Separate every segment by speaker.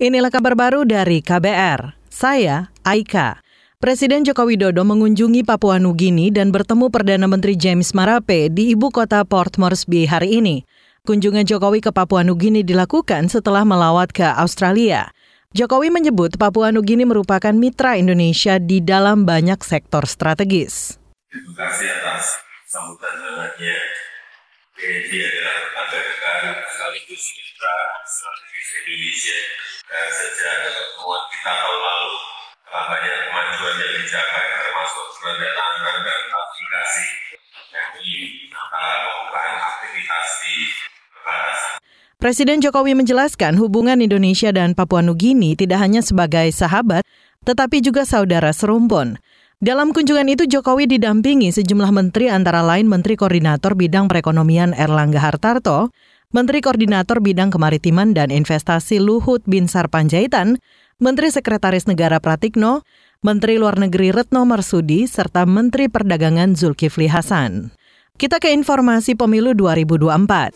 Speaker 1: Inilah kabar baru dari KBR. Saya Aika. Presiden Joko Widodo mengunjungi Papua Nugini dan bertemu Perdana Menteri James Marape di ibu kota Port Moresby hari ini. Kunjungan Jokowi ke Papua Nugini dilakukan setelah melawat ke Australia. Jokowi menyebut Papua Nugini merupakan mitra Indonesia di dalam banyak sektor strategis.
Speaker 2: Terima kasih atas sambutan hangatnya. PNG adalah tetangga dekat sekaligus mitra strategis Indonesia dan sejak pertemuan kita tahun lalu telah banyak kemajuan yang dicapai termasuk penandatanganan dan aplikasi yang melakukan aktivitas di perbatasan.
Speaker 1: Presiden Jokowi menjelaskan hubungan Indonesia dan Papua Nugini tidak hanya sebagai sahabat, tetapi juga saudara serumpun. Dalam kunjungan itu Jokowi didampingi sejumlah menteri antara lain Menteri Koordinator Bidang Perekonomian Erlangga Hartarto, Menteri Koordinator Bidang Kemaritiman dan Investasi Luhut Binsar Panjaitan, Menteri Sekretaris Negara Pratikno, Menteri Luar Negeri Retno Marsudi, serta Menteri Perdagangan Zulkifli Hasan. Kita ke informasi pemilu 2024.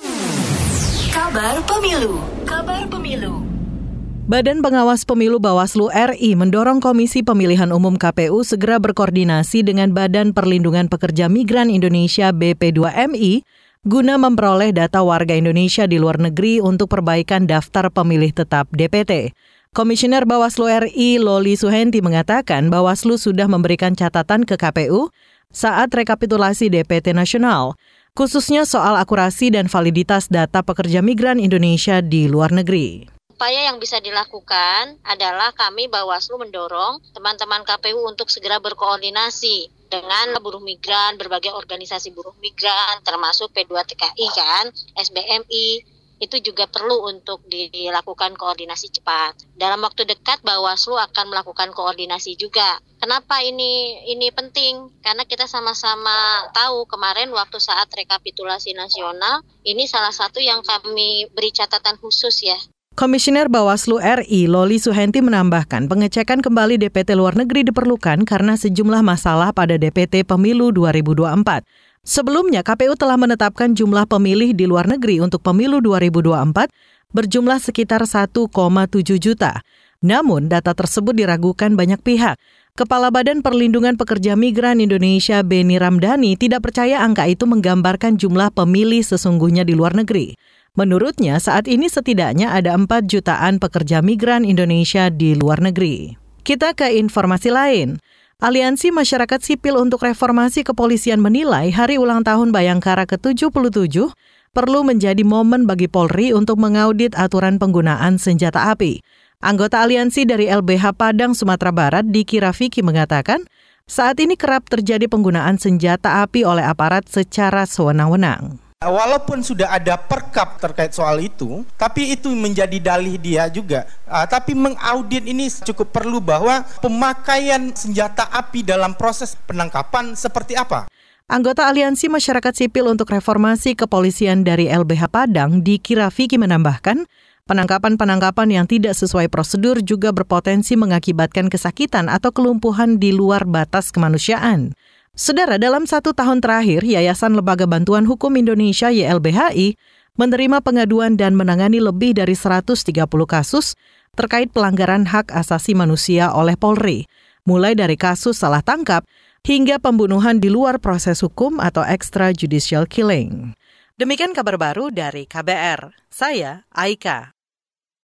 Speaker 3: Kabar Pemilu. Kabar Pemilu.
Speaker 1: Badan Pengawas Pemilu Bawaslu RI mendorong Komisi Pemilihan Umum KPU segera berkoordinasi dengan Badan Perlindungan Pekerja Migran Indonesia BP2MI guna memperoleh data warga Indonesia di luar negeri untuk perbaikan daftar pemilih tetap DPT. Komisioner Bawaslu RI Loli Suhenti mengatakan Bawaslu sudah memberikan catatan ke KPU saat rekapitulasi DPT nasional, khususnya soal akurasi dan validitas data pekerja migran Indonesia di luar negeri.
Speaker 4: Upaya yang bisa dilakukan adalah kami Bawaslu mendorong teman-teman KPU untuk segera berkoordinasi dengan buruh migran, berbagai organisasi buruh migran, termasuk P2TKI kan, SBMI, itu juga perlu untuk dilakukan koordinasi cepat. Dalam waktu dekat Bawaslu akan melakukan koordinasi juga. Kenapa ini ini penting? Karena kita sama-sama tahu kemarin waktu saat rekapitulasi nasional ini salah satu yang kami beri catatan khusus ya
Speaker 1: Komisioner Bawaslu RI Loli Suhenti menambahkan pengecekan kembali DPT luar negeri diperlukan karena sejumlah masalah pada DPT pemilu 2024. Sebelumnya KPU telah menetapkan jumlah pemilih di luar negeri untuk pemilu 2024 berjumlah sekitar 1,7 juta. Namun data tersebut diragukan banyak pihak. Kepala Badan Perlindungan Pekerja Migran Indonesia Beni Ramdhani tidak percaya angka itu menggambarkan jumlah pemilih sesungguhnya di luar negeri. Menurutnya, saat ini setidaknya ada 4 jutaan pekerja migran Indonesia di luar negeri. Kita ke informasi lain. Aliansi Masyarakat Sipil untuk Reformasi Kepolisian menilai hari ulang tahun Bayangkara ke-77 perlu menjadi momen bagi Polri untuk mengaudit aturan penggunaan senjata api. Anggota aliansi dari LBH Padang, Sumatera Barat, Diki Rafiki mengatakan, saat ini kerap terjadi penggunaan senjata api oleh aparat secara sewenang-wenang.
Speaker 5: Walaupun sudah ada perkap terkait soal itu, tapi itu menjadi dalih dia juga. Uh, tapi mengaudit ini cukup perlu bahwa pemakaian senjata api dalam proses penangkapan seperti apa.
Speaker 1: Anggota Aliansi Masyarakat Sipil untuk Reformasi Kepolisian dari LBH Padang, Diki Rafiki menambahkan, penangkapan-penangkapan yang tidak sesuai prosedur juga berpotensi mengakibatkan kesakitan atau kelumpuhan di luar batas kemanusiaan. Saudara, dalam satu tahun terakhir, Yayasan Lembaga Bantuan Hukum Indonesia YLBHI menerima pengaduan dan menangani lebih dari 130 kasus terkait pelanggaran hak asasi manusia oleh Polri, mulai dari kasus salah tangkap hingga pembunuhan di luar proses hukum atau extrajudicial killing. Demikian kabar baru dari KBR. Saya Aika.